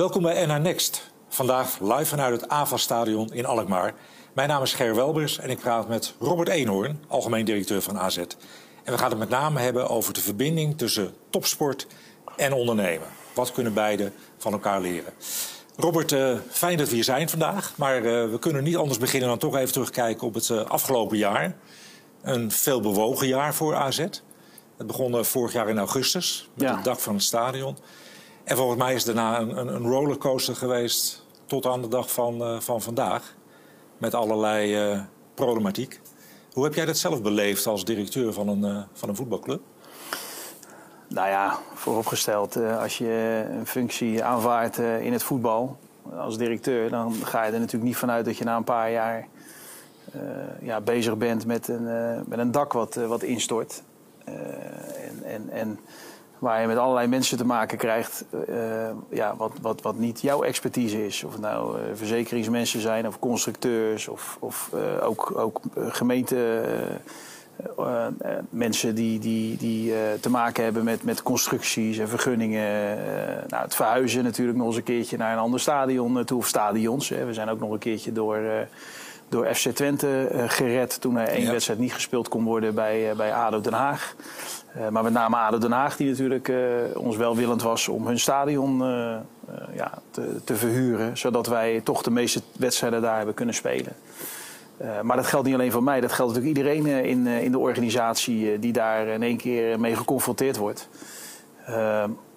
Welkom bij NH Next. Vandaag live vanuit het AVA-stadion in Alkmaar. Mijn naam is Ger Welbers en ik praat met Robert Eenhoorn, algemeen directeur van AZ. En we gaan het met name hebben over de verbinding tussen topsport en ondernemen. Wat kunnen beide van elkaar leren? Robert, uh, fijn dat we hier zijn vandaag. Maar uh, we kunnen niet anders beginnen dan toch even terugkijken op het uh, afgelopen jaar. Een veel bewogen jaar voor AZ. Het begon vorig jaar in augustus met ja. het dak van het stadion. En volgens mij is daarna een, een, rollercoaster geweest tot aan de dag van, van vandaag. Met allerlei problematiek. Hoe heb jij dat zelf beleefd als directeur van een, van een voetbalclub? Nou ja, vooropgesteld, als je een functie aanvaardt in het voetbal als directeur, dan ga je er natuurlijk niet vanuit dat je na een paar jaar ja, bezig bent met een, met een dak wat, wat instort. en, en, en waar je met allerlei mensen te maken krijgt, ja, wat, wat, wat niet jouw expertise is. Of het nou verzekeringsmensen zijn, of constructeurs, of, of ook, ook gemeente. mensen die, die, die te maken hebben met, met constructies en vergunningen. nou, het verhuizen natuurlijk nog eens een keertje naar een ander stadion toe, of stadions. Hè. We zijn ook nog een keertje door door FC Twente uh, gered toen er één wedstrijd niet gespeeld kon worden bij, uh, bij ADO Den Haag. Uh, maar met name ADO Den Haag die natuurlijk ons welwillend was om hun stadion ja, te, te, verhuren. Zodat wij toch de meeste wedstrijden daar hebben kunnen spelen. maar dat geldt niet alleen voor mij, dat geldt natuurlijk iedereen in, in de organisatie die daar in één keer mee geconfronteerd wordt.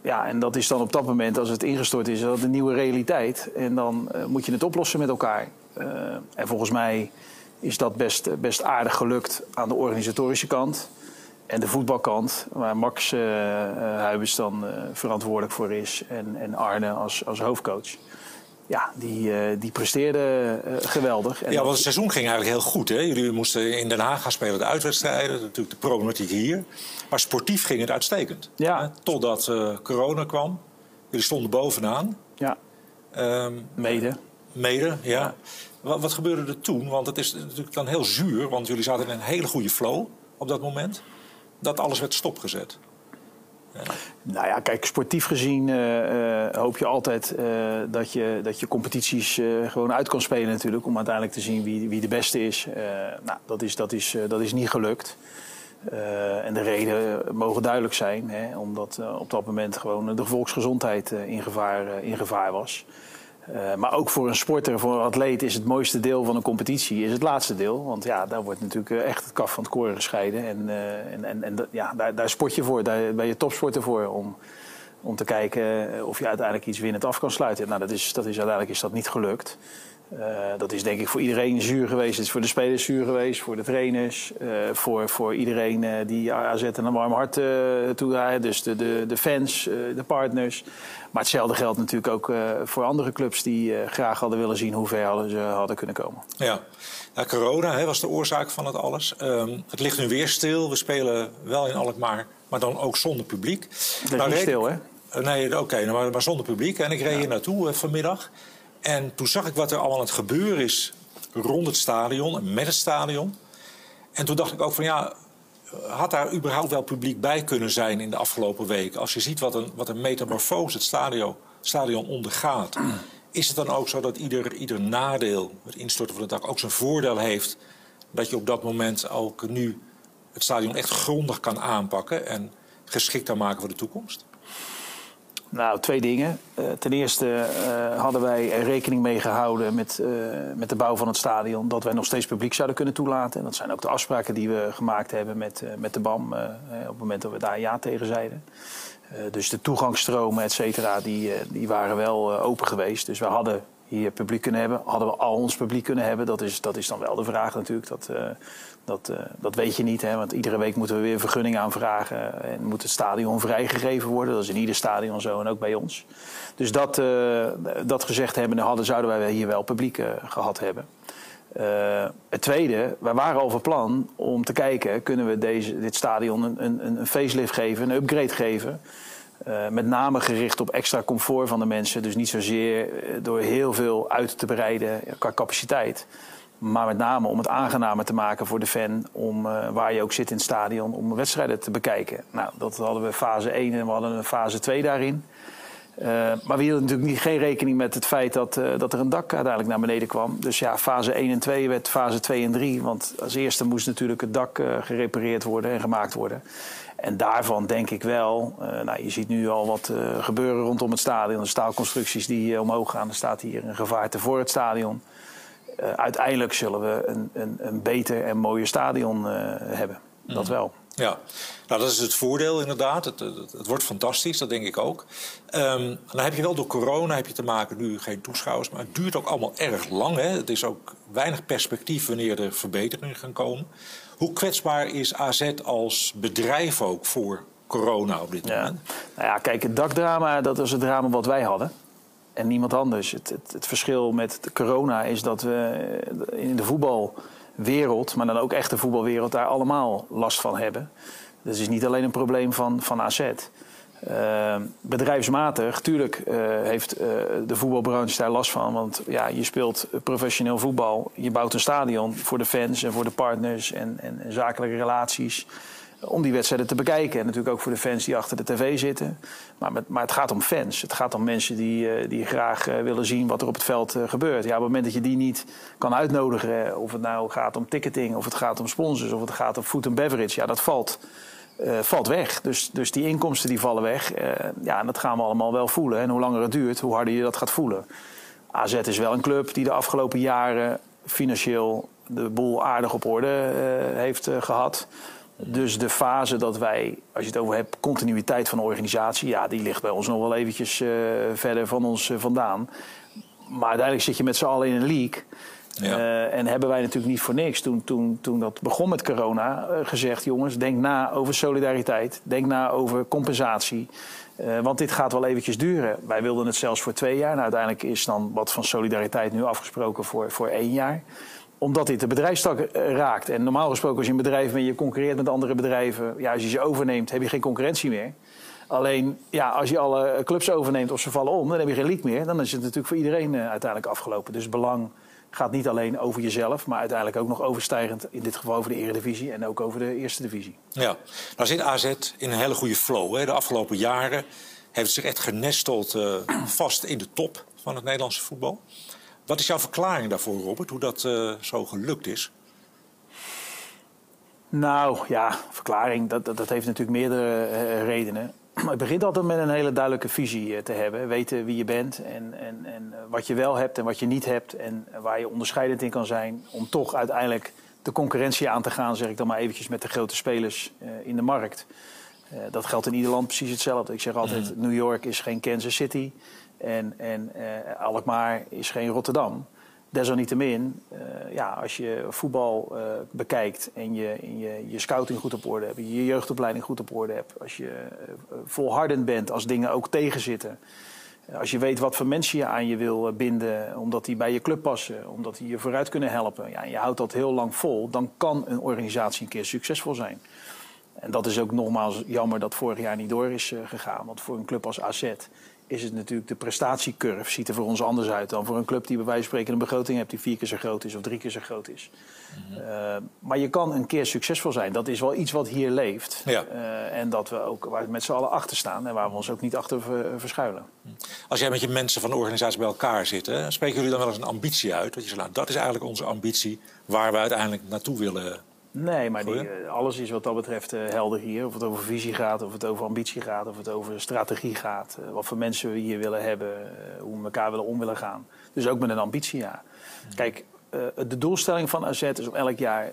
ja, en dat is dan op dat moment, als het ingestort is, dat een nieuwe realiteit. En dan moet je het oplossen met elkaar. Uh, en volgens mij is dat best, best aardig gelukt aan de organisatorische kant. En de voetbalkant, waar Max uh, Huibers dan uh, verantwoordelijk voor is. En, en Arne als, als hoofdcoach. Ja, die, die presteerde geweldig. En ja, want het seizoen ging eigenlijk heel goed. Hè? Jullie moesten in Den Haag gaan spelen de uitwedstrijden. Natuurlijk de problematiek hier. Maar sportief ging het uitstekend. Ja. Hè? Totdat corona kwam. Jullie stonden bovenaan. Ja, um, mede. Mede, ja. Wat, wat, gebeurde er toen? Want het is natuurlijk dan heel zuur, want jullie zaten in een hele goede flow op dat moment. Dat alles werd stopgezet. Ja. Nou ja, kijk, sportief gezien uh, uh, hoop je altijd uh, dat, je, dat je competities gewoon uit kan spelen natuurlijk. Om uiteindelijk te zien wie, wie de beste is. nou, dat is, dat is, dat is niet gelukt. en de reden mogen duidelijk zijn. Hè, omdat op dat moment gewoon de volksgezondheid in, gevaar, in gevaar was. Uh, maar ook voor een sporter, voor een atleet, is het mooiste deel van een competitie is het laatste deel. Want ja, daar wordt natuurlijk eh, echt het kaf van het koren gescheiden. En, uh, en, en, en ja, daar, daar sport je voor, daar ben je topsporter voor. Om, om te kijken of je uiteindelijk iets winnend af kan sluiten. Nou, dat is, dat is, uiteindelijk is dat niet gelukt. Uh, dat is denk ik voor iedereen zuur geweest. Het is voor de spelers zuur geweest, voor de trainers, uh, voor, voor iedereen uh, die AZ een warm hart toe Dus de, de, de fans, de partners. Maar hetzelfde geldt natuurlijk ook voor andere clubs die graag hadden willen zien hoe ver hadden ze hadden kunnen komen. Ja, nou, corona hè, was de oorzaak van het alles. Um, het ligt nu weer stil. We spelen wel in Alkmaar, maar dan ook zonder publiek. Is nou, niet stil, hè? Nee, oké, okay, maar, maar, zonder publiek. En ik reed ja. hier naartoe vanmiddag. En toen zag ik wat er allemaal aan het gebeuren is rond het stadion met het stadion. En toen dacht ik ook van ja, had daar überhaupt wel publiek bij kunnen zijn in de afgelopen weken? Als je ziet wat een, wat een metamorfose het stadion, stadion ondergaat. Is het dan ook zo dat ieder, ieder nadeel, het instorten van het dak, ook zijn voordeel heeft? Dat je op dat moment ook nu het stadion echt grondig kan aanpakken en geschikt kan maken voor de toekomst? Nou, twee dingen. Uh, ten eerste uh, hadden wij er rekening mee gehouden met, uh, met de bouw van het stadion. Dat wij nog steeds publiek zouden kunnen toelaten. En dat zijn ook de afspraken die we gemaakt hebben met, met de BAM. op het moment dat we daar ja tegen zeiden. dus de toegangsstromen, et cetera, die, die waren wel open geweest. Dus we hadden hier publiek kunnen hebben. Hadden we al ons publiek kunnen hebben? Dat is, dat is dan wel de vraag natuurlijk. Dat, dat, uh, dat weet je niet, hè, want iedere week moeten we weer vergunning aanvragen. En moet het stadion vrijgegeven worden. Dat is in ieder stadion zo en ook bij ons. Dus dat, uh, dat gezegd hebben, hadden, zouden wij hier wel publiek gehad hebben. het tweede, wij waren van plan om te kijken... kunnen we deze, dit stadion een, een, een facelift geven, een upgrade geven... Uh, met name gericht op extra comfort van de mensen. Dus niet zozeer door heel veel uit te breiden qua capaciteit. Maar met name om het aangenamer te maken voor de fan. Om uh, waar je ook zit in het stadion. Om wedstrijden te bekijken. Nou, dat hadden we fase 1 en we hadden een fase 2 daarin. maar we hielden natuurlijk niet, geen rekening met het feit dat, dat er een dak uiteindelijk naar beneden kwam. Dus ja, fase 1 en 2 werd fase 2 en 3. Want als eerste moest natuurlijk het dak gerepareerd worden en gemaakt worden. En daarvan denk ik wel, nou, je ziet nu al wat gebeuren rondom het stadion. De staalconstructies die omhoog gaan. Er staat hier een gevaarte voor het stadion. uiteindelijk zullen we een, een, een beter en mooier stadion hebben. Dat mhm. wel. Ja, nou dat is het voordeel inderdaad. Het, het, het wordt fantastisch, dat denk ik ook. Um, dan heb je wel door corona heb je te maken, nu geen toeschouwers, maar het duurt ook allemaal erg lang. Hè? Het is ook weinig perspectief wanneer er verbeteringen gaan komen. Hoe kwetsbaar is AZ als bedrijf ook voor corona op dit moment? Nou ja, kijk, het dakdrama, dat was het drama wat wij hadden. En niemand anders. Het, het, het verschil met corona is dat we in de voetbal wereld, maar dan ook echt de voetbalwereld, daar allemaal last van hebben. Dat is niet alleen een probleem van, van AZ. Uh, bedrijfsmatig, tuurlijk uh, heeft uh, de voetbalbranche daar last van. Want ja, je speelt professioneel voetbal. Je bouwt een stadion voor de fans en voor de partners en, en, zakelijke relaties om die wedstrijden te bekijken. En natuurlijk ook voor de fans die achter de tv zitten. Maar, met, maar het gaat om fans. Het gaat om mensen die, uh, die graag willen zien wat er op het veld gebeurt. Ja, op het moment dat je die niet kan uitnodigen, of het nou gaat om ticketing, of het gaat om sponsors, of het gaat om food and beverage, ja, dat valt. Valt weg. Dus, dus die inkomsten die vallen weg. ja, en dat gaan we allemaal wel voelen. En hoe langer het duurt, hoe harder je dat gaat voelen. AZ is wel een club die de afgelopen jaren financieel de boel aardig op orde heeft gehad. Dus de fase dat wij, als je het over hebt, continuïteit van organisatie, ja, die ligt bij ons nog wel eventjes verder van ons vandaan. Maar uiteindelijk zit je met z'n allen in een league. Uh, en hebben wij natuurlijk niet voor niks, toen, toen, toen dat begon met corona, gezegd: jongens, denk na over solidariteit. Denk na over compensatie. want dit gaat wel eventjes duren. Wij wilden het zelfs voor twee jaar. Nou, uiteindelijk is dan wat van solidariteit nu afgesproken voor, voor één jaar omdat dit de bedrijfstak eh, raakt. En normaal gesproken als je een bedrijf bent, je concurreert met andere bedrijven. Ja, als je ze overneemt, heb je geen concurrentie meer. Alleen, ja, als je alle clubs overneemt of ze vallen om, dan heb je geen leak meer. Dan is het natuurlijk voor iedereen uiteindelijk afgelopen. Dus belang gaat niet alleen over jezelf, maar uiteindelijk ook nog overstijgend, in dit geval over de Eredivisie en ook over de Eerste Divisie. Ja, nou zit AZ in een hele goede flow. Hè. De afgelopen jaren heeft het zich echt genesteld uh, vast in de top van het Nederlandse voetbal. Wat is jouw verklaring daarvoor, Robert, hoe dat uh, zo gelukt is? Nou ja, verklaring, dat, dat, dat heeft natuurlijk meerdere uh, redenen. Maar het begint altijd met een hele duidelijke visie uh, te hebben. Weten wie je bent en, en, en wat je wel hebt en wat je niet hebt. En waar je onderscheidend in kan zijn. Om toch uiteindelijk de concurrentie aan te gaan, zeg ik dan maar eventjes, met de grote spelers in de markt. dat geldt in ieder land precies hetzelfde. Ik zeg altijd, mm. New York is geen Kansas City. En, en Alkmaar is geen Rotterdam. Desalniettemin, uh, ja, als je voetbal uh, bekijkt en je, je je scouting goed op orde hebt, je jeugdopleiding goed op orde hebt, als je volhardend bent als dingen ook tegenzitten, als je weet wat voor mensen je aan je wil binden, omdat die bij je club passen, omdat die je vooruit kunnen helpen, ja, en je houdt dat heel lang vol, dan kan een organisatie een keer succesvol zijn. En dat is ook nogmaals jammer dat vorig jaar niet door is gegaan. Want voor een club als AZ is het natuurlijk de prestatiecurve ziet er voor ons anders uit dan voor een club die bij wijze van spreken een begroting hebt die vier keer zo groot is of drie keer zo groot is. Mhm. uh, maar je kan een keer succesvol zijn. Dat is wel iets wat hier leeft. Ja. Uh, en dat we ook waar we met z'n allen achter staan en waar we ons ook niet achter verschuilen. Als jij met je mensen van de organisatie bij elkaar zit, spreken jullie dan wel eens een ambitie uit? Dat je zegt, nou, dat is eigenlijk onze ambitie waar we uiteindelijk naartoe willen Nee, maar die, eh, alles is wat dat betreft uh, helder hier. Of het over visie gaat, of het over ambitie gaat, of het over strategie gaat. Uh, wat voor mensen we hier willen hebben, hoe we elkaar willen om willen gaan. Dus ook met een ambitie, ja. Hmm. Kijk, de doelstelling van AZ is om elk jaar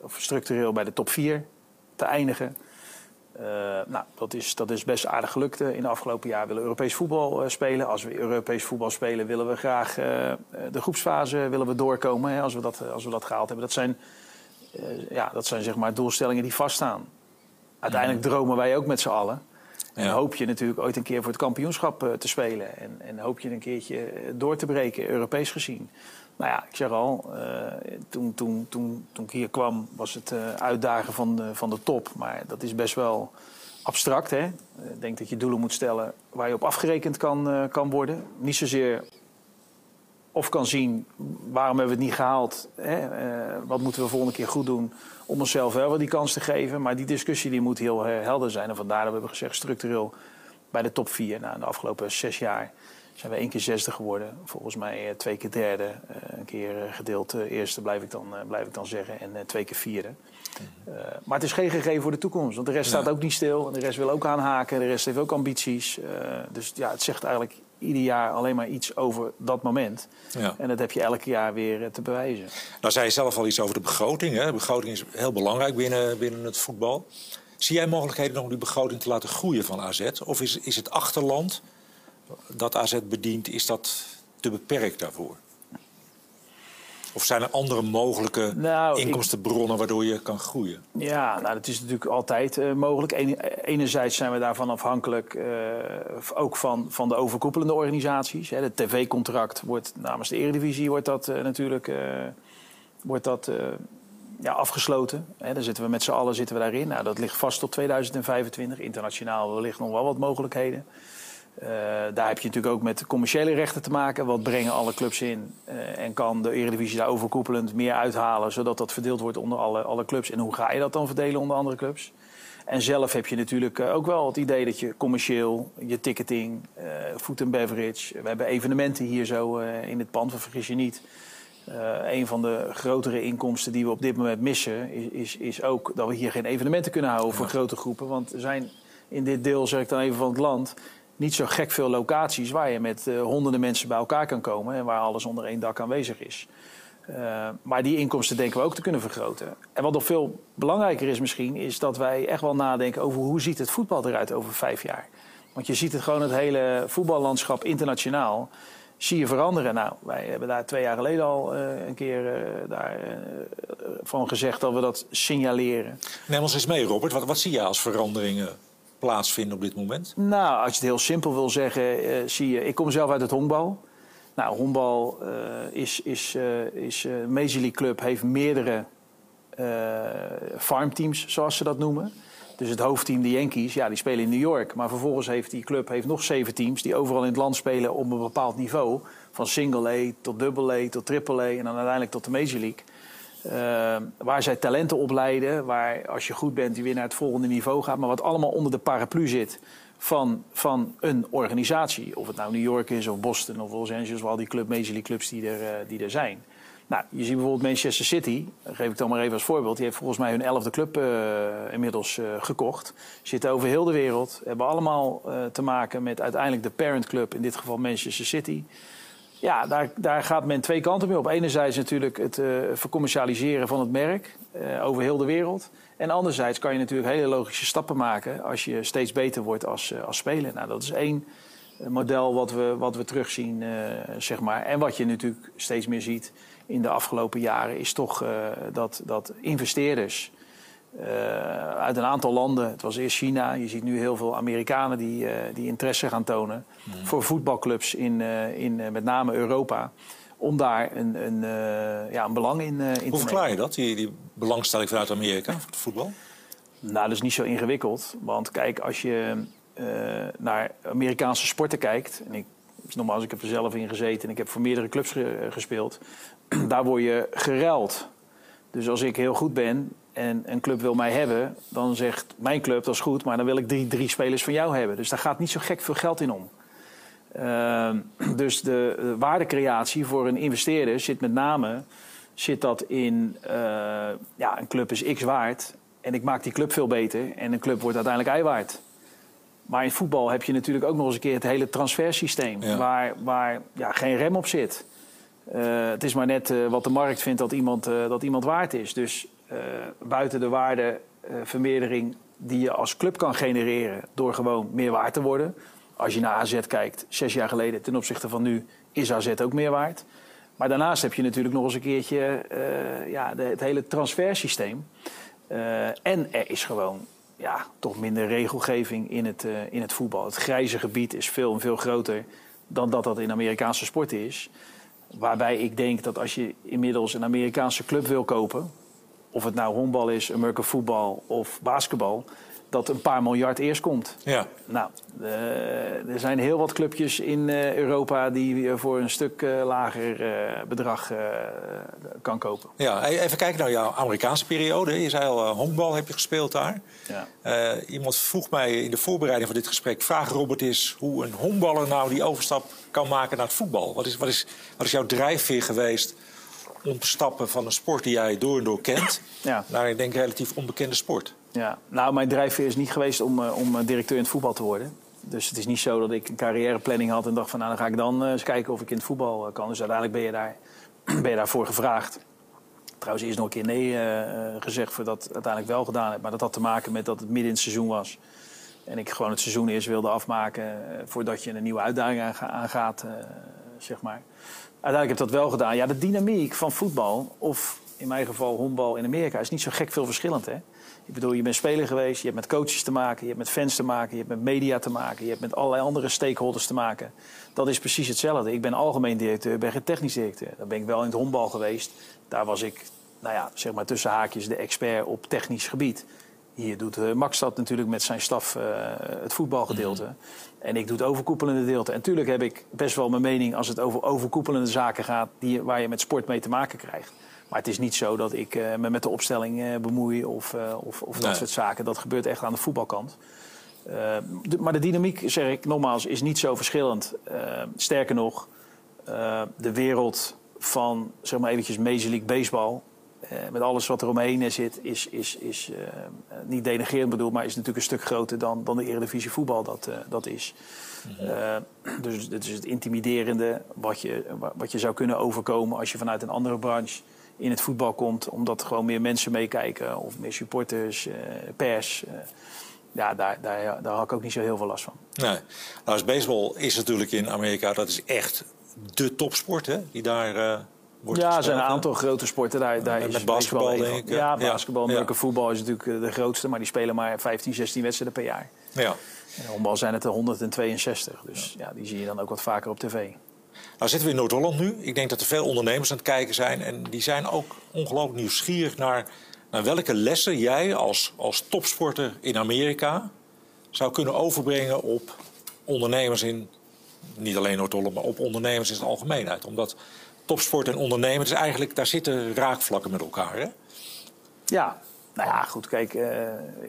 of structureel bij de top 4 te eindigen. nou, dat is, dat is best aardig gelukt. in de afgelopen jaar willen we Europees voetbal spelen. Als we Europees voetbal spelen, willen we graag de groepsfase willen we doorkomen. Hè, als, we dat, als we dat gehaald hebben. Dat zijn ja, dat zijn zeg maar doelstellingen die vaststaan. Uiteindelijk dromen wij ook met z'n allen. En ja. hoop je natuurlijk ooit een keer voor het kampioenschap uh, te spelen. En, en, hoop je een keertje eh, door te breken, Europees gezien. Nou ja, ik zeg al, uh, toen, toen, toen, toen ik hier kwam was het uh, uitdagen van de, van de top. Maar dat is best wel abstract. Hè? Ik denk dat je doelen moet stellen waar je op afgerekend kan, kan worden. Niet zozeer of kan zien waarom hebben we het niet gehaald. Hè? Uh, wat moeten we volgende keer goed doen om onszelf wel die kans te geven. Maar die discussie die moet heel helder zijn. En vandaar dat we hebben gezegd structureel bij de top 4. Nou, de afgelopen zes jaar zijn we één keer zesde geworden. Volgens mij twee keer derde. een keer gedeeld eerste blijf ik dan, blijf ik dan zeggen. En twee keer vierde. maar het is geen gegeven voor de toekomst. Want de rest staat ook niet stil. En de rest wil ook aanhaken. De rest heeft ook ambities. dus ja, het zegt eigenlijk ieder jaar alleen maar iets over dat moment. Ja. En dat heb je elk jaar weer eh, te bewijzen. Nou zei je zelf al iets over de begroting. Hè? De begroting is heel belangrijk binnen, binnen het voetbal. Zie jij mogelijkheden om die begroting te laten groeien van AZ? Of is, is het achterland dat AZ bedient, is dat te beperkt daarvoor? Of zijn er andere mogelijke nou, inkomstenbronnen waardoor je kan groeien? Ja, nou, dat is natuurlijk altijd uh, mogelijk. enerzijds zijn we daarvan afhankelijk, uh, ook van, van de overkoepelende organisaties. Hè. Het tv-contract wordt namens de Eredivisie wordt dat, uh, natuurlijk wordt dat, ja, afgesloten. Hè. Daar zitten we met z'n allen zitten we daarin. Nou, dat ligt vast tot 2025. Internationaal wellicht nog wel wat mogelijkheden. Uh, daar heb je natuurlijk ook met commerciële rechten te maken. Wat brengen alle clubs in? Uh, en kan de Eredivisie daar overkoepelend meer uithalen... zodat dat verdeeld wordt onder alle, alle clubs? En hoe ga je dat dan verdelen onder andere clubs? En zelf heb je natuurlijk uh, ook wel het idee dat je commercieel... je ticketing, food and beverage... we hebben evenementen hier zo in het pand, vergis je niet... een van de grotere inkomsten die we op dit moment missen... Is, is, is ook dat we hier geen evenementen kunnen houden voor grote groepen. Want er zijn in dit deel, zeg ik dan even van het land niet zo gek veel locaties waar je met uh, honderden mensen bij elkaar kan komen en waar alles onder één dak aanwezig is. Uh, maar die inkomsten denken we ook te kunnen vergroten. En wat nog veel belangrijker is misschien, is dat wij echt wel nadenken over hoe ziet het voetbal eruit over vijf jaar. Want je ziet het gewoon het hele voetballandschap internationaal zie je veranderen. Nou, wij hebben daar twee jaar geleden al uh, een keer daar, van gezegd dat we dat signaleren. Neem ons eens mee, Robert. Wat, wat zie je als veranderingen plaatsvinden op dit moment? Nou, als je het heel simpel wil zeggen, uh, zie je... Ik kom zelf uit het honkbal. Nou, honkbal uh, is... is, uh, is Major League Club heeft meerdere farmteams, zoals ze dat noemen. Dus het hoofdteam, de Yankees, ja, die spelen in New York. Maar vervolgens heeft die club heeft nog zeven teams... die overal in het land spelen op een bepaald niveau. Van single A tot double A tot triple A... en dan uiteindelijk tot de Major League. Uh, waar zij talenten opleiden, waar als je goed bent, die weer naar het volgende niveau gaat, maar wat allemaal onder de paraplu zit van, van een organisatie. Of het nou New York is, of Boston, of Los Angeles, of al die club, Major League clubs die er, uh, die er zijn. Nou, je ziet bijvoorbeeld Manchester City, geef ik dan maar even als voorbeeld. Die heeft volgens mij hun elfde club uh, inmiddels uh, gekocht. Zitten over heel de wereld. Hebben allemaal te maken met uiteindelijk de parent club, in dit geval Manchester City. Ja, daar, daar gaat men twee kanten mee op. Enerzijds natuurlijk het uh, vercommercialiseren van het merk uh, over heel de wereld. En anderzijds kan je natuurlijk hele logische stappen maken als je steeds beter wordt als, uh, als speler. Nou, dat is één model wat we, wat we terugzien, zeg maar. En wat je natuurlijk steeds meer ziet in de afgelopen jaren, is toch dat, dat investeerders uh, uit een aantal landen. Het was eerst China. Je ziet nu heel veel Amerikanen die, uh, die interesse gaan tonen mm. voor voetbalclubs in, uh, in met name Europa. Om daar een, een, ja, een belang in, in te Hoe verklaar je dat, die, die belangstelling vanuit Amerika voor het voetbal? Nou, dat is niet zo ingewikkeld. Want kijk, als je naar Amerikaanse sporten kijkt... en ik, nogmaals, ik heb er zelf in gezeten en ik heb voor meerdere clubs ge gespeeld... daar word je geruild. Dus als ik heel goed ben, en een club wil mij hebben, dan zegt mijn club dat is goed, maar dan wil ik drie, drie spelers van jou hebben. Dus daar gaat niet zo gek veel geld in om. Uh, dus de, de, waardecreatie voor een investeerder zit met name zit dat in uh, ja, een club is x waard en ik maak die club veel beter en een club wordt uiteindelijk y waard. Maar in voetbal heb je natuurlijk ook nog eens een keer het hele transfersysteem ja. waar, waar ja, geen rem op zit. Uh, het is maar net uh, wat de markt vindt dat iemand, dat iemand waard is. Dus buiten de waardevermeerdering die je als club kan genereren door gewoon meer waard te worden. Als je naar AZ kijkt, zes jaar geleden ten opzichte van nu, is AZ ook meer waard. Maar daarnaast heb je natuurlijk nog eens een keertje uh, ja, het hele transfersysteem. En er is gewoon ja, toch minder regelgeving in het, in het voetbal. Het grijze gebied is veel en veel groter dan dat dat in Amerikaanse sport is. Waarbij ik denk dat als je inmiddels een Amerikaanse club wil kopen, of het nou honkbal is, American voetbal of basketbal, dat een paar miljard eerst komt. Ja. Nou, uh, er zijn heel wat clubjes in uh, Europa die voor een stuk uh, lager bedrag kan kopen. Ja, even kijken naar jouw Amerikaanse periode. Je zei al, honkbal heb je gespeeld daar. Ja. iemand vroeg mij in de voorbereiding van dit gesprek... vraag Robert is hoe een honkballer nou die overstap kan maken naar het voetbal. Wat is, wat is, wat is jouw drijfveer geweest om te stappen van een sport die jij door en door kent... Ja. naar, ik denk, relatief onbekende sport? Ja, nou, mijn drijfveer is niet geweest om, uh, om directeur in het voetbal te worden. Dus het is niet zo dat ik een carrièreplanning had en dacht van nou dan ga ik dan uh, eens kijken of ik in het voetbal kan. Dus uiteindelijk ben je, daar, ben je daarvoor gevraagd. Trouwens, is nog een keer nee gezegd voordat het uiteindelijk wel gedaan heb. Maar dat had te maken met dat het midden in het seizoen was. En ik gewoon het seizoen eerst wilde afmaken voordat je een nieuwe uitdaging aangaat, zeg maar. Uiteindelijk heb ik dat wel gedaan. Ja, de dynamiek van voetbal, of in mijn geval honkbal in Amerika, is niet zo gek veel verschillend. Hè? Ik bedoel, je bent speler geweest, je hebt met coaches te maken, je hebt met fans te maken, je hebt met media te maken, je hebt met allerlei andere stakeholders te maken. Dat is precies hetzelfde. Ik ben algemeen directeur, ben geen technisch directeur. Dan ben ik wel in het honkbal geweest. Daar was ik, nou ja, zeg maar tussen haakjes, de expert op technisch gebied. Hier doet uh, Max dat natuurlijk met zijn staf uh, het voetbalgedeelte. Mhm. En ik doe het overkoepelende gedeelte. En natuurlijk heb ik best wel mijn mening als het over overkoepelende zaken gaat... Die, waar je met sport mee te maken krijgt. Maar het is niet zo dat ik uh, me met de opstelling uh, bemoei of, uh, of, of dat soort zaken. Dat gebeurt echt aan de voetbalkant. De, maar de dynamiek, zeg ik nogmaals, is niet zo verschillend. sterker nog, de wereld van, zeg maar eventjes, Major League Baseball... met alles wat er omheen zit, is, is, is niet denigrerend bedoeld... maar is natuurlijk een stuk groter dan, dan de Eredivisie voetbal dat, dat is. Mm dus het is het intimiderende wat je, wat je zou kunnen overkomen... als je vanuit een andere branche in het voetbal komt. Omdat er gewoon meer mensen meekijken. Of meer supporters, pers. Ja, daar, daar, daar had ik ook niet zo heel veel last van. Nee. Nou, als baseball is natuurlijk in Amerika, dat is echt de topsport hè, die daar uh, wordt Ja, er zijn een aantal grote sporten. Daar, daar is met basketbal denk ik. Ja, basketbal, ja. voetbal is natuurlijk de grootste. Maar die spelen maar 15, 16 wedstrijden per jaar. Ja. En honkbal zijn het er 162. Dus ja. ja, die zie je dan ook wat vaker op tv. Nou zitten we in Noord-Holland nu. Ik denk dat er veel ondernemers aan het kijken zijn. En die zijn ook ongelooflijk nieuwsgierig naar, naar welke lessen jij als, als topsporter in Amerika zou kunnen overbrengen op ondernemers in, niet alleen Noord-Holland, maar op ondernemers in zijn algemeenheid. Omdat topsport en ondernemen, is eigenlijk, daar zitten raakvlakken met elkaar. Hè? Ja, nou ja, goed, kijk, uh,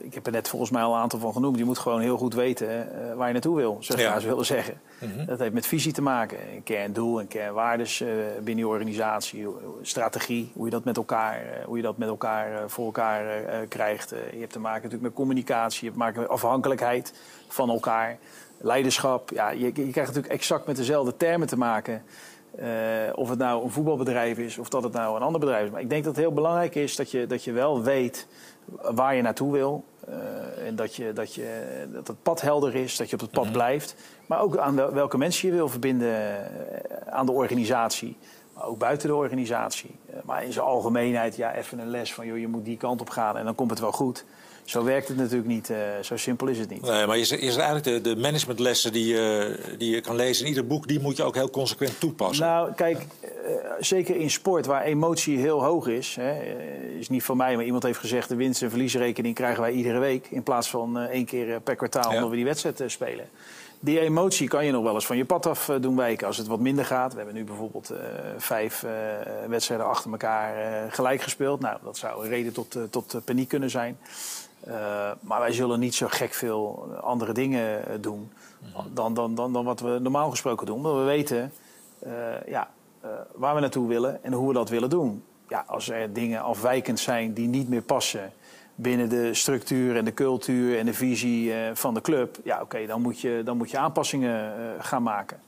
ik heb er net volgens mij al een aantal van genoemd. Je moet gewoon heel goed weten uh, waar je naartoe wil, zou je ja. willen zeggen. Mm -hmm. Dat heeft met visie te maken. Een kerndoel, een kernwaardes uh, binnen je organisatie, strategie, hoe je dat met elkaar, hoe je dat met elkaar voor elkaar krijgt. je hebt te maken natuurlijk met communicatie, je hebt te maken met afhankelijkheid van elkaar, leiderschap. Ja, je, je krijgt natuurlijk exact met dezelfde termen te maken. Uh, of het nou een voetbalbedrijf is of dat het nou een ander bedrijf is. Maar ik denk dat het heel belangrijk is dat je, dat je wel weet waar je naartoe wil. Uh, en dat, je, dat, je, dat het pad helder is, dat je op het pad mm -hmm. blijft. Maar ook aan wel, welke mensen je wil verbinden aan de organisatie. Maar ook buiten de organisatie. Uh, maar in zijn algemeenheid, ja, even een les van joh, je moet die kant op gaan en dan komt het wel goed. Zo werkt het natuurlijk niet. Uh, zo simpel is het niet. Nee, maar je zegt, eigenlijk de, de managementlessen die, uh, die je kan lezen in ieder boek... die moet je ook heel consequent toepassen. Nou, kijk, uh, zeker in sport waar emotie heel hoog is... Hè, is niet van mij, maar iemand heeft gezegd... de winst- en verliesrekening krijgen wij iedere week... in plaats van één keer per kwartaal ja. omdat we die wedstrijd spelen. Die emotie kan je nog wel eens van je pad af doen wijken als het wat minder gaat. We hebben nu bijvoorbeeld vijf wedstrijden achter elkaar gelijk gespeeld. Nou, dat zou een reden tot, tot paniek kunnen zijn. Uh, maar wij zullen niet zo gek veel andere dingen doen dan, dan, dan, dan wat we normaal gesproken doen. Maar we weten uh, ja, waar we naartoe willen en hoe we dat willen doen. Ja, als er dingen afwijkend zijn die niet meer passen binnen de structuur en de cultuur en de visie van de club, ja, oké, okay, dan, moet je, dan moet je aanpassingen gaan maken.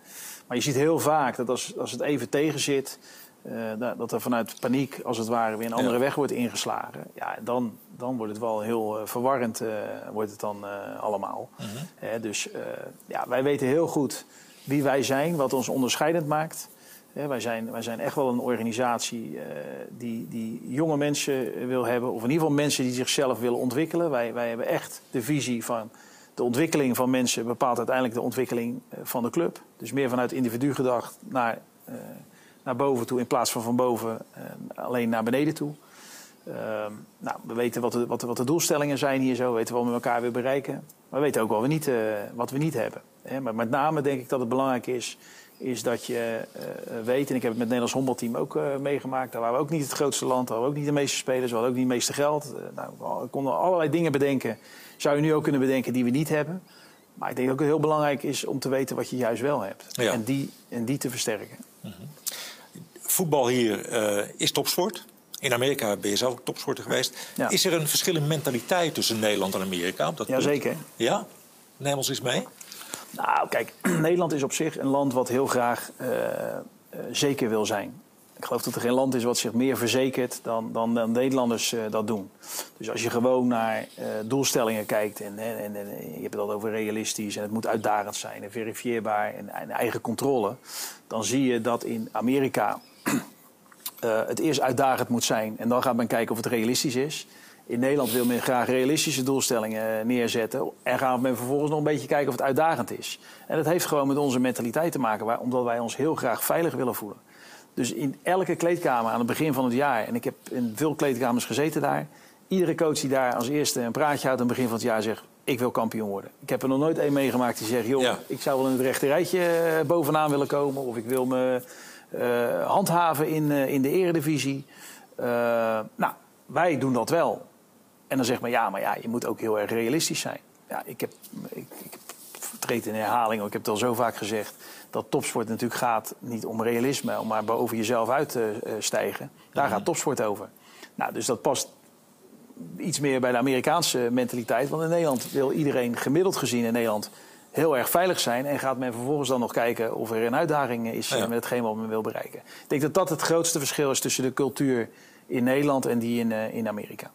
Maar je ziet heel vaak dat als, als het even tegen zit, uh, dat er vanuit paniek, als het ware, weer een andere ja. weg wordt ingeslagen. Ja, dan, dan wordt het wel heel uh, verwarrend, uh, wordt het dan allemaal. -huh. Mhm. dus ja, wij weten heel goed wie wij zijn, wat ons onderscheidend maakt. wij, zijn, wij zijn echt wel een organisatie die, die jonge mensen wil hebben, of in ieder geval mensen die zichzelf willen ontwikkelen. Wij, wij hebben echt de visie van de ontwikkeling van mensen bepaalt uiteindelijk de ontwikkeling van de club. Dus meer vanuit individu gedacht naar naar boven toe in plaats van van boven uh, alleen naar beneden toe. Ehm, nou, we weten wat de, wat, de, wat de doelstellingen zijn hier zo. We weten wat we met elkaar willen bereiken. Maar we weten ook wat we niet, uh, wat we niet hebben. Hè? Maar met name denk ik dat het belangrijk is, is dat je uh, weet... en ik heb het met het Nederlands honkbalteam ook uh, meegemaakt. Daar waren we ook niet het grootste land. Daar waren we ook niet de meeste spelers. We hadden ook niet het meeste geld. nou, we konden allerlei dingen bedenken. Zou je nu ook kunnen bedenken die we niet hebben. Maar ik denk ook dat het heel belangrijk is om te weten wat je juist wel hebt. Ja. En, die, en die te versterken. Mm -hmm. Voetbal hier is topsport. In Amerika ben je zelf ook topsporter geweest. Ja. Is er een verschil in mentaliteit tussen Nederland en Amerika? Dat Jazeker. Ja? Neem ons eens mee. Nou, kijk, Nederland is op zich een land wat heel graag uh, uh, zeker wil zijn. Ik geloof dat er geen land is wat zich meer verzekert dan, dan, dan Nederlanders uh, dat doen. Dus als je gewoon naar doelstellingen kijkt en, en, en, en, je hebt het al over realistisch en het moet uitdagend zijn en verifieerbaar en, en eigen controle, dan zie je dat in Amerika uh, het eerst uitdagend moet zijn. En dan gaat men kijken of het realistisch is. In Nederland wil men graag realistische doelstellingen eh, neerzetten. En gaat men vervolgens nog een beetje kijken of het uitdagend is. En dat heeft gewoon met onze mentaliteit te maken, omdat wij ons heel graag veilig willen voelen. Dus in elke kleedkamer aan het begin van het jaar, en ik heb in veel kleedkamers gezeten daar. Iedere coach die daar als eerste een praatje houdt aan het begin van het jaar zegt: Ik wil kampioen worden. Ik heb er nog nooit één meegemaakt die zegt: Joh, ja. ik zou wel in het rechte rijtje eh, bovenaan willen komen. Of ik wil me handhaven in, uh, in de eredivisie. Uh, nou, wij doen dat wel. En dan zegt men, ja, maar ja, je moet ook heel erg realistisch zijn. Ja, ik heb, ik, ik treed in herhaling, ik heb het al zo vaak gezegd... dat topsport natuurlijk gaat niet om realisme, maar boven jezelf uit te stijgen. Daar gaat topsport over. Nou, dus dat past iets meer bij de Amerikaanse mentaliteit. Want in Nederland wil iedereen gemiddeld gezien in Nederland heel erg veilig zijn. En gaat men vervolgens dan nog kijken of er een uitdaging is ja. met hetgeen wat men wil bereiken. Ik denk dat dat het grootste verschil is tussen de cultuur in Nederland en die in, uh, in Amerika.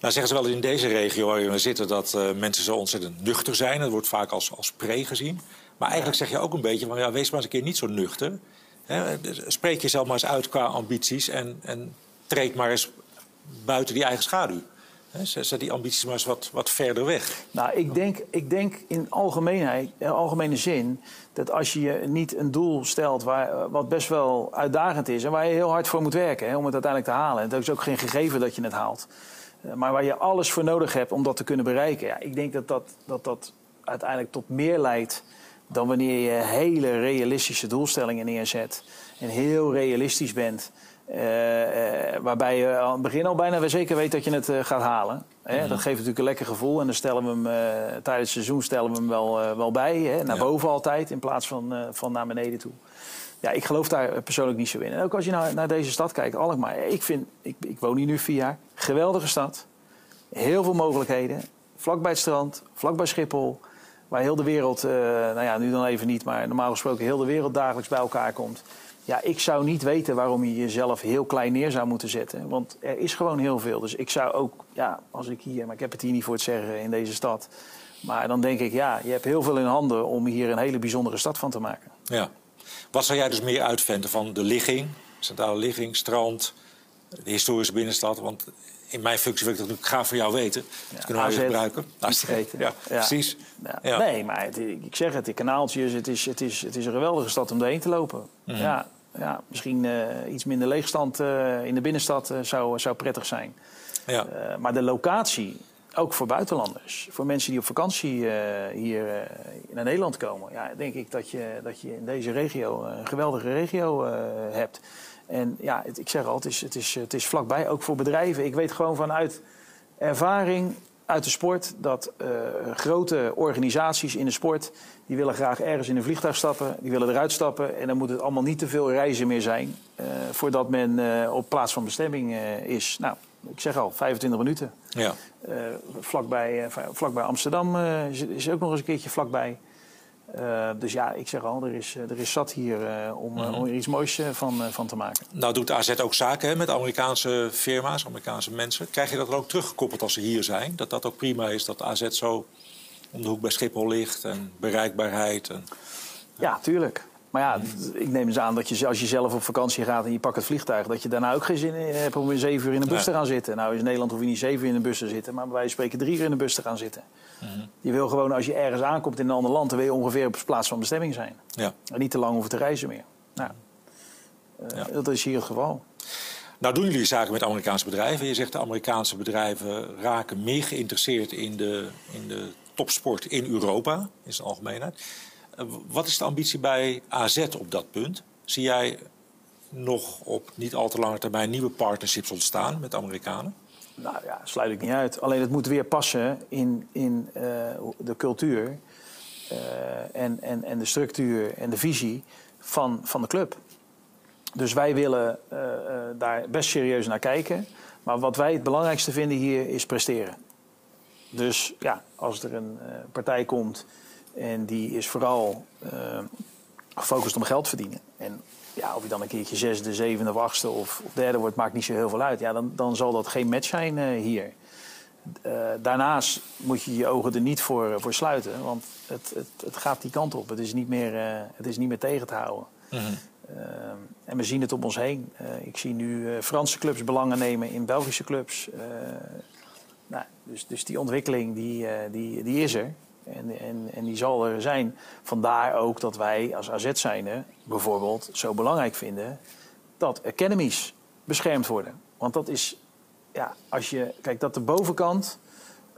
Nou zeggen ze wel in deze regio waar we zitten dat uh, mensen zo ontzettend nuchter zijn. Dat wordt vaak als, als pre gezien. Maar eigenlijk zeg je ook een beetje van ja, wees maar eens een keer niet zo nuchter. He, spreek jezelf maar eens uit qua ambities en, en treed maar eens buiten die eigen schaduw. Zet die ambities maar eens wat, wat verder weg. Nou, ik denk, ik denk in algemeenheid, in algemene zin dat als je niet een doel stelt waar, wat best wel uitdagend is en waar je heel hard voor moet werken hè, om het uiteindelijk te halen. En het is ook geen gegeven dat je het haalt. Eh, maar waar je alles voor nodig hebt om dat te kunnen bereiken. Ja, ik denk dat dat, dat dat uiteindelijk tot meer leidt dan wanneer je hele realistische doelstellingen neerzet en heel realistisch bent. Uh, uh, waarbij je aan het begin al bijna zeker weet dat je het uh, gaat halen. Hè? Mm -hmm. Dat geeft natuurlijk een lekker gevoel. En dan stellen we hem tijdens het seizoen stellen we hem wel, wel bij. Hè? Naar ja. boven altijd in plaats van, van naar beneden toe. Ja, ik geloof daar persoonlijk niet zo in. En ook als je naar, naar deze stad kijkt, Alkmaar. Ik, vind, ik, ik woon hier nu vier jaar. Geweldige stad. Heel veel mogelijkheden. Vlak bij het strand, vlak bij Schiphol. Waar heel de wereld, nou ja, nu dan even niet, maar normaal gesproken heel de wereld dagelijks bij elkaar komt. Ja, ik zou niet weten waarom je jezelf heel klein neer zou moeten zetten. Want er is gewoon heel veel. Dus ik zou ook, ja, als ik hier, maar ik heb het hier niet voor het zeggen in deze stad. Maar dan denk ik, ja, je hebt heel veel in handen om hier een hele bijzondere stad van te maken. Ja. Wat zou jij dus meer uitvinden van de ligging, centrale ligging, strand, de historische binnenstad? Want in mijn functie wil ik dat natuurlijk graag voor jou weten. Dat kunnen we gebruiken. Ja, precies. Ja. Nee, maar het, ik zeg het, die kanaaltjes, het is, het, is, het is een geweldige stad om doorheen te lopen. Mm. Ja, ja, misschien uh, iets minder leegstand uh, in de binnenstad uh, zou, zou prettig zijn. Ja. maar de locatie, ook voor buitenlanders, voor mensen die op vakantie hier naar Nederland komen, ja, denk ik dat je, dat je in deze regio een geweldige regio hebt. En ja, het, ik zeg al, het is, het, is, het is vlakbij, ook voor bedrijven. Ik weet gewoon vanuit ervaring uit de sport dat uh, grote organisaties in de sport... die willen graag ergens in een vliegtuig stappen, die willen eruit stappen... en dan moet het allemaal niet te veel reizen meer zijn... Uh, voordat men uh, op plaats van bestemming is. Nou, ik zeg al, 25 minuten. Ja. vlakbij, vlakbij Amsterdam is, is ook nog eens een keertje vlakbij... Uh, dus ja, ik zeg al, er is, er is zat hier uh, om, mm -hmm. om er iets moois van, van te maken. Nou doet AZ ook zaken hè, met Amerikaanse firma's, Amerikaanse mensen. Krijg je dat dan ook teruggekoppeld als ze hier zijn? Dat dat ook prima is dat AZ zo om de hoek bij Schiphol ligt en bereikbaarheid? En, ja, tuurlijk. Maar ja, ik neem eens aan dat je als je zelf op vakantie gaat en je pakt het vliegtuig, dat je daarna ook geen zin hebt om in zeven uur in een bus ja. te gaan zitten. Nou, in Nederland hoef je niet zeven uur in een bus te zitten, maar wij spreken drie uur in een bus te gaan zitten. Mm -hmm. Je wil gewoon, als je ergens aankomt in een ander land, dan wil je ongeveer op plaats van bestemming zijn. Ja. En niet te lang hoeven te reizen meer. Nou, uh, ja. dat is hier het geval. Nou doen jullie zaken met Amerikaanse bedrijven. Je zegt de Amerikaanse bedrijven raken meer geïnteresseerd in de, in de topsport in Europa, in zijn algemeenheid. Uh, wat is de ambitie bij AZ op dat punt? Zie jij nog op niet al te lange termijn nieuwe partnerships ontstaan met Amerikanen? Nou ja, sluit ik niet uit. Alleen het moet weer passen in, in uh, de cultuur uh, en, en, en de structuur en de visie van, van de club. Dus wij willen daar best serieus naar kijken. Maar wat wij het belangrijkste vinden hier is presteren. Dus ja, als er een partij komt en die is vooral gefocust om geld verdienen. En ja, of je dan een keertje zesde, zevende of achtste of, of derde wordt, maakt niet zo heel veel uit. Ja, dan, dan zal dat geen match zijn uh, hier. Uh, daarnaast moet je je ogen er niet voor, voor sluiten, want het, het, het gaat die kant op. Het is niet meer, het is niet meer tegen te houden. Mm -hmm. en we zien het om ons heen. ik zie nu Franse clubs belangen nemen in Belgische clubs. nou, dus, dus die ontwikkeling die, die, die is er. En, en, en die zal er zijn. Vandaar ook dat wij als AZ zijnde bijvoorbeeld zo belangrijk vinden dat academies beschermd worden. Want dat is, ja, als je, kijk, dat de bovenkant,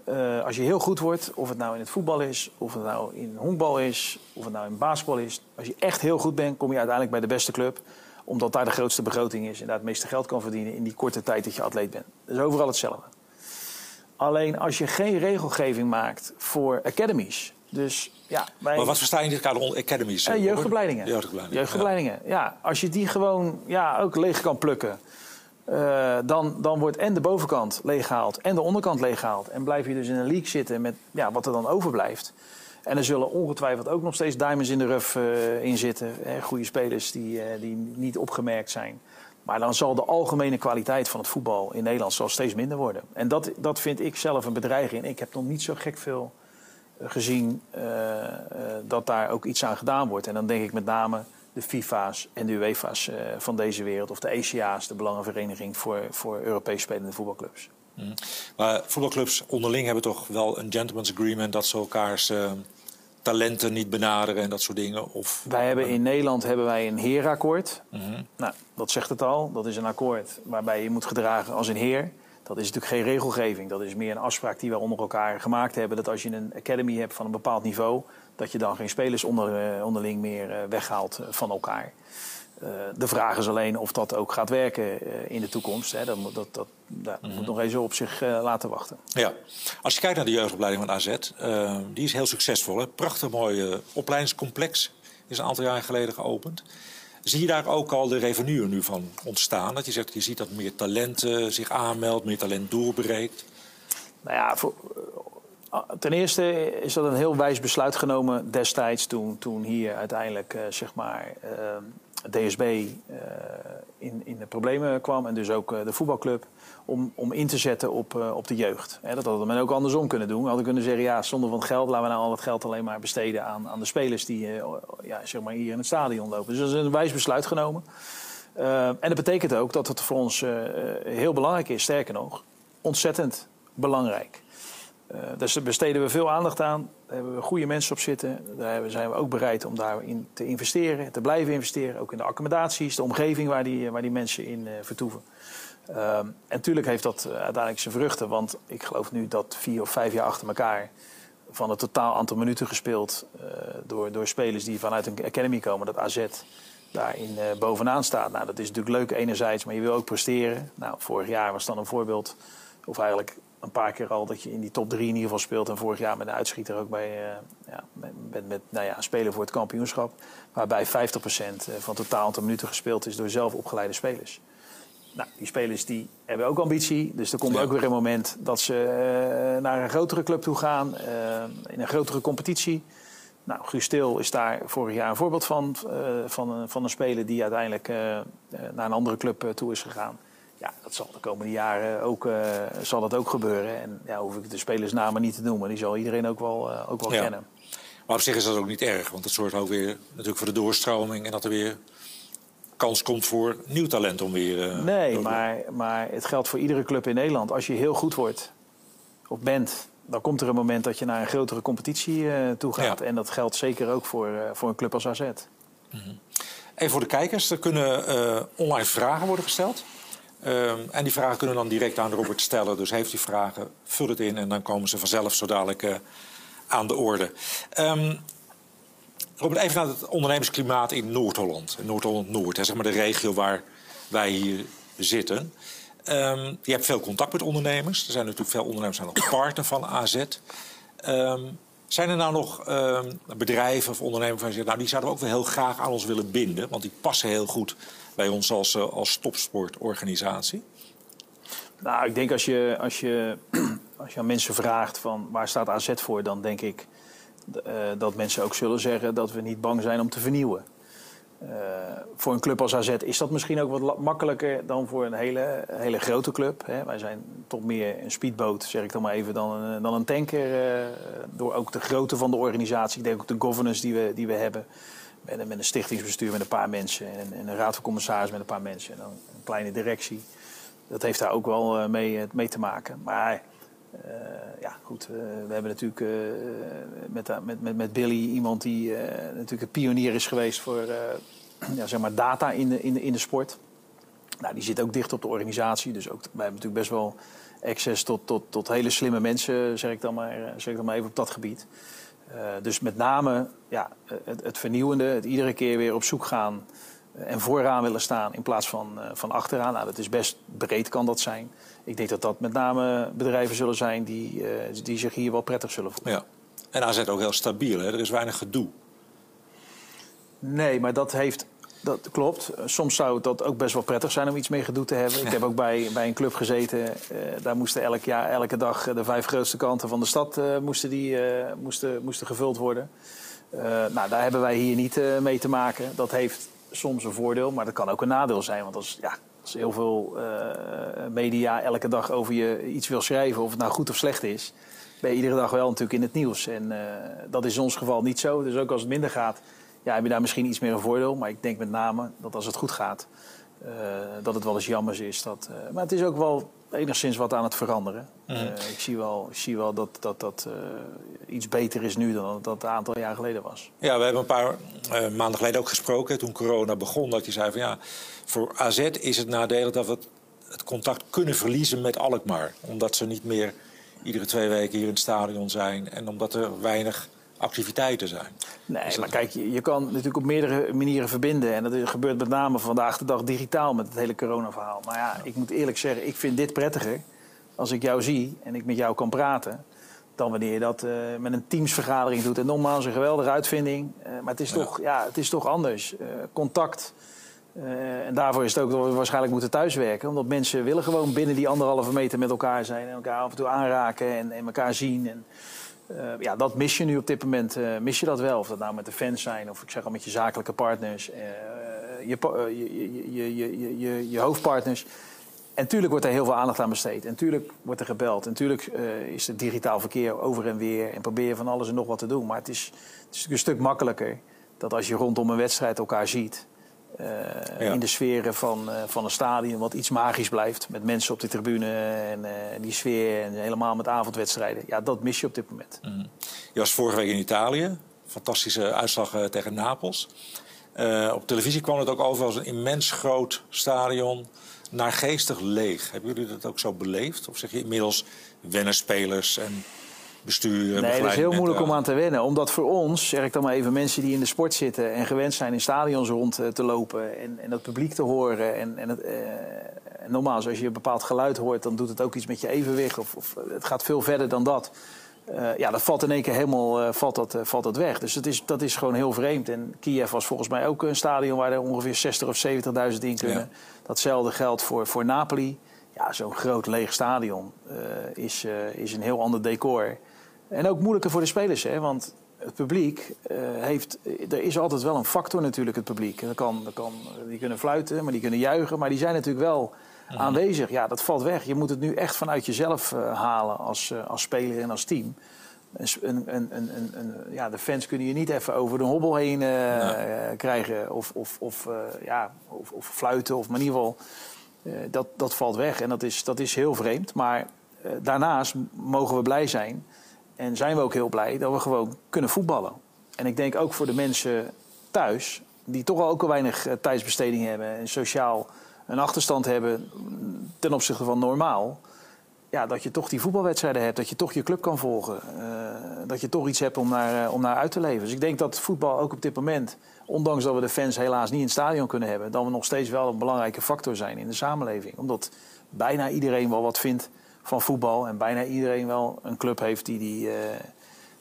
uh, als je heel goed wordt, of het nou in het voetbal is, of het nou in honkbal is, of het nou in basketbal is, als je echt heel goed bent, kom je uiteindelijk bij de beste club omdat daar de grootste begroting is en daar het meeste geld kan verdienen in die korte tijd dat je atleet bent. Dat is overal hetzelfde. Alleen als je geen regelgeving maakt voor academies. Dus, ja, wij... Maar wat versta je in dit kader onder academies? Uh, jeugdopleidingen. Jeugdopleidingen. Jeugdopleidingen, ja. ja. Als je die gewoon ja, ook leeg kan plukken. Uh, dan, dan wordt en de bovenkant leeggehaald en de onderkant leeggehaald. En blijf je dus in een league zitten met ja, wat er dan overblijft. En er zullen ongetwijfeld ook nog steeds diamonds in de rough uh, in zitten. Hè, goede spelers die, uh, die niet opgemerkt zijn. Maar dan zal de algemene kwaliteit van het voetbal in Nederland zal steeds minder worden. En dat, dat vind ik zelf een bedreiging. Ik heb nog niet zo gek veel eh, gezien uh, uh, dat daar ook iets aan gedaan wordt. En dan denk ik met name de FIFA's en de UEFA's van deze wereld. Of de ECA's, de Belangenvereniging voor, voor Europees spelende voetbalclubs. Mm. Maar voetbalclubs onderling hebben toch wel een gentleman's agreement... dat ze elkaars talenten niet benaderen en dat soort dingen? Of, wij hebben in Nederland hebben wij een heerakkoord. Mm -hmm. Nou, dat zegt het al. Dat is een akkoord waarbij je moet gedragen als een heer. Dat is natuurlijk geen regelgeving. Dat is meer een afspraak die we onder elkaar gemaakt hebben. Dat als je een academy hebt van een bepaald niveau... dat je dan geen spelers onder, uh, onderling meer uh, weghaalt uh, van elkaar. Uh, de vraag is alleen of dat ook gaat werken uh, in de toekomst. Hè. Dat, dat, dat, dat mm -hmm. moet nog even op zich uh, laten wachten. Ja. Als je kijkt naar de jeugdopleiding van AZ, die is heel succesvol. Hè? Prachtig mooi opleidingscomplex. Is een aantal jaar geleden geopend. Zie je daar ook al de revenue nu van ontstaan? Dat je zegt, je ziet dat meer talent zich aanmeldt, meer talent doorbreekt. Nou ja, voor, ten eerste is dat een heel wijs besluit genomen destijds toen, toen hier uiteindelijk zeg maar DSB uh, in, in de problemen kwam en dus ook de voetbalclub, om, om in te zetten op, op de jeugd. Dat hadden men ook andersom kunnen doen. We hadden kunnen zeggen, ja, zonder van geld, laten we nou al het geld alleen maar besteden aan, aan de spelers die ja, zeg maar hier in het stadion lopen. Dus dat is een wijs besluit genomen. en dat betekent ook dat het voor ons heel belangrijk is, sterker nog, ontzettend belangrijk. Uh, daar besteden we veel aandacht aan. Daar hebben we goede mensen op zitten. Daar zijn we ook bereid om daarin te investeren, te blijven investeren. Ook in de accommodaties, de omgeving waar die, waar die mensen in uh, vertoeven. Uh, en natuurlijk heeft dat uiteindelijk zijn vruchten. Want ik geloof nu dat vier of vijf jaar achter elkaar... van het totaal aantal minuten gespeeld door, door spelers die vanuit een academy komen... dat AZ daarin bovenaan staat. Nou, dat is natuurlijk leuk enerzijds, maar je wil ook presteren. Nou, vorig jaar was dan een voorbeeld... of eigenlijk een paar keer al dat je in die top 3 in ieder geval speelt. En vorig jaar met een uitschieter ook bij uh, ja, met, met nou ja, spelen voor het kampioenschap. Waarbij 50% van het totaal aantal minuten gespeeld is door zelf opgeleide spelers. Nou, die spelers die hebben ook ambitie. Dus er komt ja. ook weer een moment dat ze uh, naar een grotere club toe gaan. Uh, in een grotere competitie. Nou, Guus Stil is daar vorig jaar een voorbeeld van. van, van een speler die uiteindelijk naar een andere club toe is gegaan ja, dat zal de komende jaren ook, uh, zal dat ook gebeuren. En ja, hoef ik de spelersnamen niet te noemen. Die zal iedereen ook wel, uh, ook wel ja. kennen. Maar op zich is dat ook niet erg. Want het zorgt ook weer natuurlijk voor de doorstroming. En dat er weer kans komt voor nieuw talent om weer... Uh, nee, maar, maar het geldt voor iedere club in Nederland. Als je heel goed wordt of bent... dan komt er een moment dat je naar een grotere competitie toe gaat. Ja. En dat geldt zeker ook voor, voor een club als AZ. Mm -hmm. Even voor de kijkers. Er kunnen online vragen worden gesteld. Ehm, en die vragen kunnen dan direct aan Robert stellen. Dus heeft u vragen, vul het in en dan komen ze vanzelf zo dadelijk uh, aan de orde. Um, Robert, even naar het ondernemersklimaat in Noord-Holland. Noord-Holland-Noord, zeg maar de regio waar wij hier zitten. Um, je hebt veel contact met ondernemers. Er zijn natuurlijk veel ondernemers zijn nog partner van AZ. zijn er nou nog bedrijven of ondernemers waar je zegt... nou, die zouden we ook wel heel graag aan ons willen binden... want die passen heel goed bij ons als, eh, als topsportorganisatie? Nou, ik denk als je, als, je, als je aan mensen vraagt van waar staat AZ voor, dan denk ik uh, dat mensen ook zullen zeggen dat we niet bang zijn om te vernieuwen. Uh, voor een club als AZ is dat misschien ook wat makkelijker dan voor een hele, hele grote club. Hè. Wij zijn toch meer een speedboot, zeg ik dan maar even, dan een, dan een tanker. Door ook de grootte van de organisatie. Ik denk ook de governance die we, die we hebben. Met een, met een stichtingsbestuur met een paar mensen en, en, een raad van commissaris met een paar mensen en dan een kleine directie. Dat heeft daar ook wel uh, mee, uh, mee, te maken. Maar uh, ja, goed, we hebben natuurlijk met, met, met, met Billy iemand die natuurlijk een pionier is geweest voor ja, zeg maar data in de, in, de, in de sport. Nou, die zit ook dicht op de organisatie, dus ook, wij hebben natuurlijk best wel access tot, tot, tot hele slimme mensen, zeg ik dan maar, zeg ik dan maar even op dat gebied. Uh, dus met name ja, het, het, vernieuwende, het iedere keer weer op zoek gaan en vooraan willen staan in plaats van, van achteraan. Nou, dat is best breed kan dat zijn. Ik denk dat dat met name bedrijven zullen zijn die, die zich hier wel prettig zullen voelen. Ja. En AZ ook heel stabiel, hè? er is weinig gedoe. Nee, maar dat heeft dat klopt. Soms zou dat ook best wel prettig zijn om iets mee gedoe te hebben. Ik heb ook bij, bij een club gezeten. Uh, daar moesten elk jaar, elke dag de vijf grootste kanten van de stad uh, moesten die, uh, moesten, moesten gevuld worden. nou, daar hebben wij hier niet mee te maken. Dat heeft soms een voordeel, maar dat kan ook een nadeel zijn. Want als, ja, als heel veel media elke dag over je iets wil schrijven, of het nou goed of slecht is, ben je iedere dag wel natuurlijk in het nieuws. En dat is in ons geval niet zo. Dus ook als het minder gaat ja, heb je daar misschien iets meer een voordeel. Maar ik denk met name dat als het goed gaat, uh, dat het wel eens jammer is. Dat, uh, maar het is ook wel enigszins wat aan het veranderen. Mm. Uh, ik, zie wel, ik zie wel dat dat, dat iets beter is nu dan dat een aantal jaar geleden was. Ja, we hebben een paar maanden geleden ook gesproken, toen corona begon, dat je zei van ja, voor AZ is het nadelig dat we het, het contact kunnen verliezen met Alkmaar. Omdat ze niet meer iedere twee weken hier in het stadion zijn en omdat er weinig activiteiten zijn. Nee, maar kijk, je, je, kan natuurlijk op meerdere manieren verbinden. En dat gebeurt met name vandaag de dag digitaal met het hele corona-verhaal. Maar ja, ik moet eerlijk zeggen, ik vind dit prettiger als ik jou zie en ik met jou kan praten. Dan wanneer je dat uh, met een teamsvergadering doet. En nogmaals, een geweldige uitvinding. Uh, maar het is, toch, ja, het is toch anders. Uh, contact. en daarvoor is het ook dat we waarschijnlijk moeten thuiswerken. Omdat mensen willen gewoon binnen die anderhalve meter met elkaar zijn. En elkaar af en toe aanraken en, en elkaar zien. En, uh, ja, dat mis je nu op dit moment. Uh, mis je dat wel? Of dat nou met de fans zijn of ik zeg al met je zakelijke partners, uh, je, je, je, je, hoofdpartners. En natuurlijk wordt er heel veel aandacht aan besteed. En natuurlijk wordt er gebeld. En natuurlijk is het digitaal verkeer over en weer. En probeer je van alles en nog wat te doen. Maar het is, het is een stuk makkelijker dat als je rondom een wedstrijd elkaar ziet. Uh, ja. in de sferen van, uh, van een stadion, wat iets magisch blijft. Met mensen op de tribune en uh, die sfeer en helemaal met avondwedstrijden. Ja, dat mis je op dit moment. Mm. Je was vorige week in Italië. Fantastische uitslag tegen Napels. op televisie kwam het ook over als een immens groot stadion. Naargeestig leeg. Hebben jullie dat ook zo beleefd? Of zeg je inmiddels wennen spelers en bestuur. Nee, dat is heel moeilijk om aan te wennen. Omdat voor ons, zeg ik dan maar even, mensen die in de sport zitten en gewend zijn in stadions rond eh, te lopen en, en het publiek te horen. En, en, het, normaal, als je een bepaald geluid hoort, dan doet het ook iets met je evenwicht. Of, of het gaat veel verder dan dat. Uh, ja, dat valt in één keer helemaal uh, valt dat, uh, valt dat weg. Dus dat is, dat is gewoon heel vreemd. En Kiev was volgens mij ook een stadion waar er ongeveer 60 of 70.000 in kunnen. Ja. Datzelfde geldt voor, voor Napoli. Ja, zo'n groot leeg stadion is, is een heel ander decor. En ook moeilijker voor de spelers, hè? want het publiek uh, heeft. Er is altijd wel een factor natuurlijk, het publiek. Dat kan, dat kan, die kunnen fluiten, maar die kunnen juichen, maar die zijn natuurlijk wel mhm. aanwezig. Ja, dat valt weg. Je moet het nu echt vanuit jezelf uh, halen als, uh, als speler en als team. Een, een, een, ja, de fans kunnen je niet even over de hobbel heen nee. krijgen. Of, of, of, ja, of, of, fluiten, of maar in ieder geval. dat, dat valt weg en dat is, dat is heel vreemd. Maar daarnaast mogen we blij zijn en zijn we ook heel blij dat we gewoon kunnen voetballen. En ik denk ook voor de mensen thuis, die toch al ook al weinig uh, tijdsbesteding hebben en sociaal een achterstand hebben ten opzichte van normaal ja, dat je toch die voetbalwedstrijden hebt, dat je toch je club kan volgen. Uh, dat je toch iets hebt om naar, uh, om naar uit te leven. Dus ik denk dat voetbal ook op dit moment, ondanks dat we de fans helaas niet in het stadion kunnen hebben, dat we nog steeds wel een belangrijke factor zijn in de samenleving. Omdat bijna iedereen wel wat vindt van voetbal en bijna iedereen wel een club heeft die die, uh,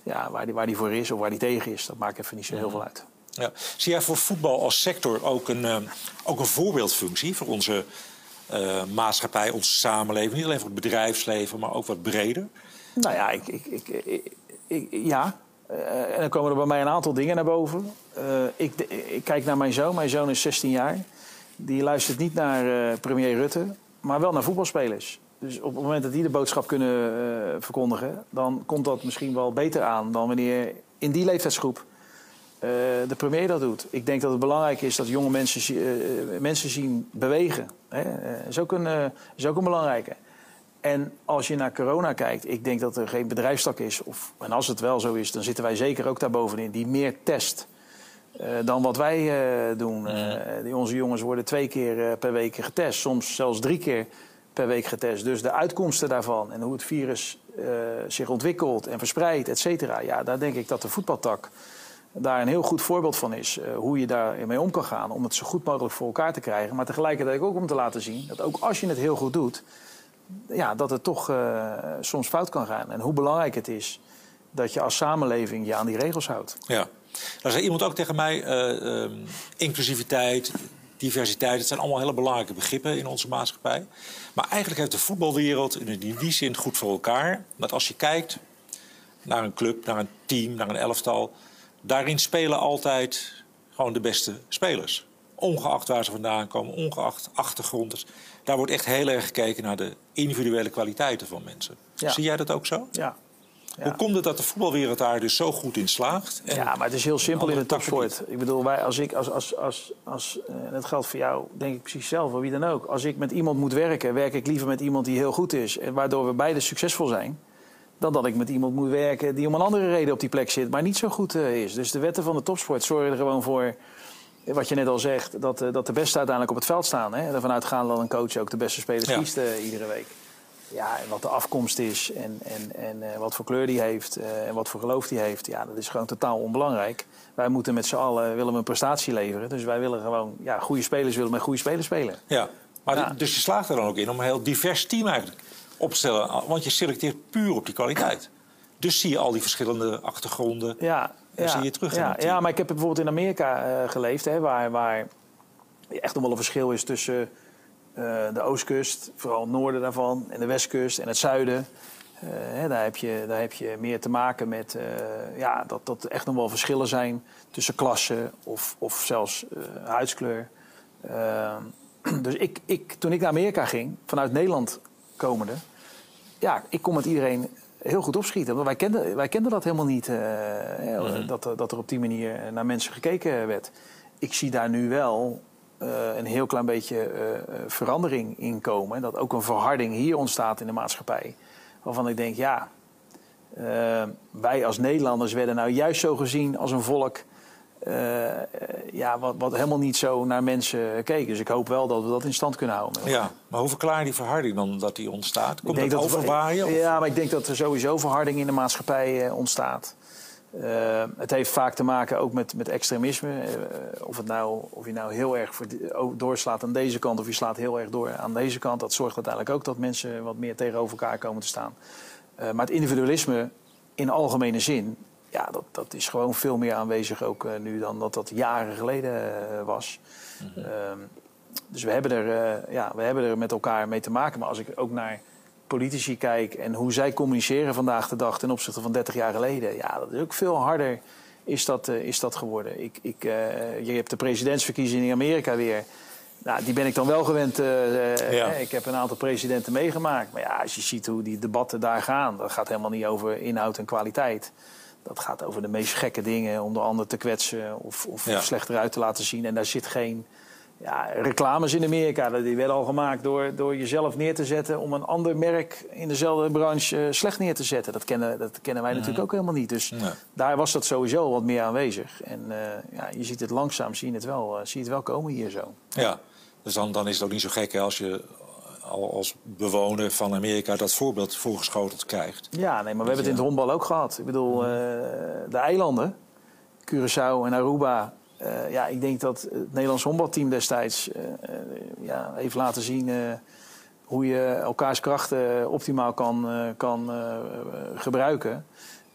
ja, waar, die, waar die voor is of waar die tegen is. Dat maakt even niet zo heel veel uit. Ja. Zie jij voor voetbal als sector ook een, ook een voorbeeldfunctie voor onze uh, maatschappij, onze samenleving. Niet alleen voor het bedrijfsleven, maar ook wat breder? Nou ja, ik, ik, ik, ja. Uh, en dan komen er bij mij een aantal dingen naar boven. Ik, ik, kijk naar mijn zoon. Mijn zoon is 16 jaar. Die luistert niet naar premier Rutte, maar wel naar voetbalspelers. Dus op het moment dat die de boodschap kunnen verkondigen, dan komt dat misschien wel beter aan dan wanneer in die leeftijdsgroep uh, de premier dat doet. Ik denk dat het belangrijk is dat jonge mensen, uh, mensen zien bewegen. Hè? Is, ook een, is ook een belangrijke. En als je naar corona kijkt, ik denk dat er geen bedrijfstak is. Of, en als het wel zo is, dan zitten wij zeker ook daarbovenin. Die meer test dan wat wij doen. Die, onze jongens worden twee keer per week getest. Soms zelfs drie keer per week getest. Dus de uitkomsten daarvan en hoe het virus zich ontwikkelt en verspreidt, et cetera. Ja, daar denk ik dat de voetbaltak daar een heel goed voorbeeld van is. Uh, hoe je daarmee om kan gaan om het zo goed mogelijk voor elkaar te krijgen. Maar tegelijkertijd ook om te laten zien dat ook als je het heel goed doet, ja, dat het toch uh, soms fout kan gaan. En hoe belangrijk het is dat je als samenleving je aan die regels houdt. Ja. Dan zei iemand ook tegen mij, uh, inclusiviteit, diversiteit, het zijn allemaal hele belangrijke begrippen in onze maatschappij. Maar eigenlijk heeft de voetbalwereld in die zin goed voor elkaar. Dat als je kijkt naar een club, naar een team, naar een elftal daarin spelen altijd gewoon de beste spelers. Ongeacht waar ze vandaan komen, ongeacht achtergrond. Daar wordt echt heel erg gekeken naar de individuele kwaliteiten van mensen. Zie jij dat ook zo? Ja. Ja. Hoe komt het dat de voetbalwereld daar dus zo goed in slaagt? ja, maar het is heel simpel in de topsport. Ik bedoel, wij, als ik, als, als, als, als, en dat geldt voor jou, denk ik precies zelf, wie dan ook. Als ik met iemand moet werken, werk ik liever met iemand die heel goed is. En waardoor we beide succesvol zijn dan dat ik met iemand moet werken die om een andere reden op die plek zit, maar niet zo goed uh, is. Dus de wetten van de topsport zorgen er gewoon voor, wat je net al zegt, dat, dat de beste uiteindelijk op het veld staan. Hè? Ervan uitgaan dat een coach ook de beste spelers ja. kiest uh, iedere week. Ja, en wat de afkomst is en, en, en wat voor kleur die heeft en wat voor geloof die heeft, ja, dat is gewoon totaal onbelangrijk. Wij moeten met z'n allen willen we een prestatie leveren. Dus wij willen gewoon, ja, goede spelers willen met goede spelers spelen. Ja, maar ja. dus je slaagt er dan ook in om een heel divers team eigenlijk opstellen. Want je selecteert puur op die kwaliteit. Dus zie je al die verschillende achtergronden. Ja, ja, zie je terug. Ja, ja, maar ik heb bijvoorbeeld in Amerika uh, geleefd, hè, waar, waar echt nog wel een verschil is tussen de oostkust, vooral het noorden daarvan, en de westkust en het zuiden. Uh, hè, daar, heb je, daar heb je meer te maken met ja, dat, dat er echt nog wel verschillen zijn tussen klassen of, of zelfs huidskleur. Ehm, dus ik, ik, toen ik naar Amerika ging, vanuit Nederland komende. Ja, ik kon met iedereen heel goed opschieten. Want wij kenden, wij kenden dat helemaal niet, mm-hmm. dat, dat er op die manier naar mensen gekeken werd. Ik zie daar nu wel een heel klein beetje uh, verandering in komen. Dat ook een verharding hier ontstaat in de maatschappij. Waarvan ik denk, ja, wij als Nederlanders werden nou juist zo gezien als een volk uh, ja, wat, wat helemaal niet zo naar mensen keek. Dus ik hoop wel dat we dat in stand kunnen houden. Ja, maar hoe verklaar je die verharding dan dat die ontstaat? Komt dat overwaaien? Ja, maar ik denk dat er sowieso verharding in de maatschappij uh, ontstaat. Uh, het heeft vaak te maken ook met, met extremisme. of, het nou, of je nou heel erg voor, doorslaat aan deze kant of je slaat heel erg door aan deze kant. Dat zorgt uiteindelijk ook dat mensen wat meer tegenover elkaar komen te staan. maar het individualisme in algemene zin ja, dat, dat is gewoon veel meer aanwezig ook uh, nu dan dat dat jaren geleden was. Mm -hmm. um, dus we hebben, er, ja, we hebben er met elkaar mee te maken. Maar als ik ook naar politici kijk en hoe zij communiceren vandaag de dag ten opzichte van 30 jaar geleden, ja, dat is ook veel harder is dat, is dat geworden. Ik, ik, je hebt de presidentsverkiezingen in Amerika weer. Nou, die ben ik dan wel gewend. Ja. Ik heb een aantal presidenten meegemaakt. Maar ja, als je ziet hoe die debatten daar gaan, dat gaat helemaal niet over inhoud en kwaliteit. Dat gaat over de meest gekke dingen, om de ander te kwetsen of, of ja. slechter uit te laten zien. En daar zit geen ja, reclames in Amerika. Die werden al gemaakt door, door jezelf neer te zetten om een ander merk in dezelfde branche uh, slecht neer te zetten. Dat kennen, dat kennen wij natuurlijk ook helemaal niet. Dus ja. daar was dat sowieso wat meer aanwezig. En uh, ja, je ziet het langzaam, zie je het wel, uh, zie je het wel komen hier zo. Ja, dus dan, dan is het ook niet zo gek hè, als je als bewoner van Amerika dat voorbeeld voorgeschoteld krijgt. Ja, nee, maar we hebben het in het honkbal ook gehad. Ik bedoel, uh, de eilanden, Curaçao en Aruba. Uh, ja, ik denk dat het Nederlands honkbalteam destijds uh, ja, heeft laten zien hoe je elkaars krachten optimaal kan, kan gebruiken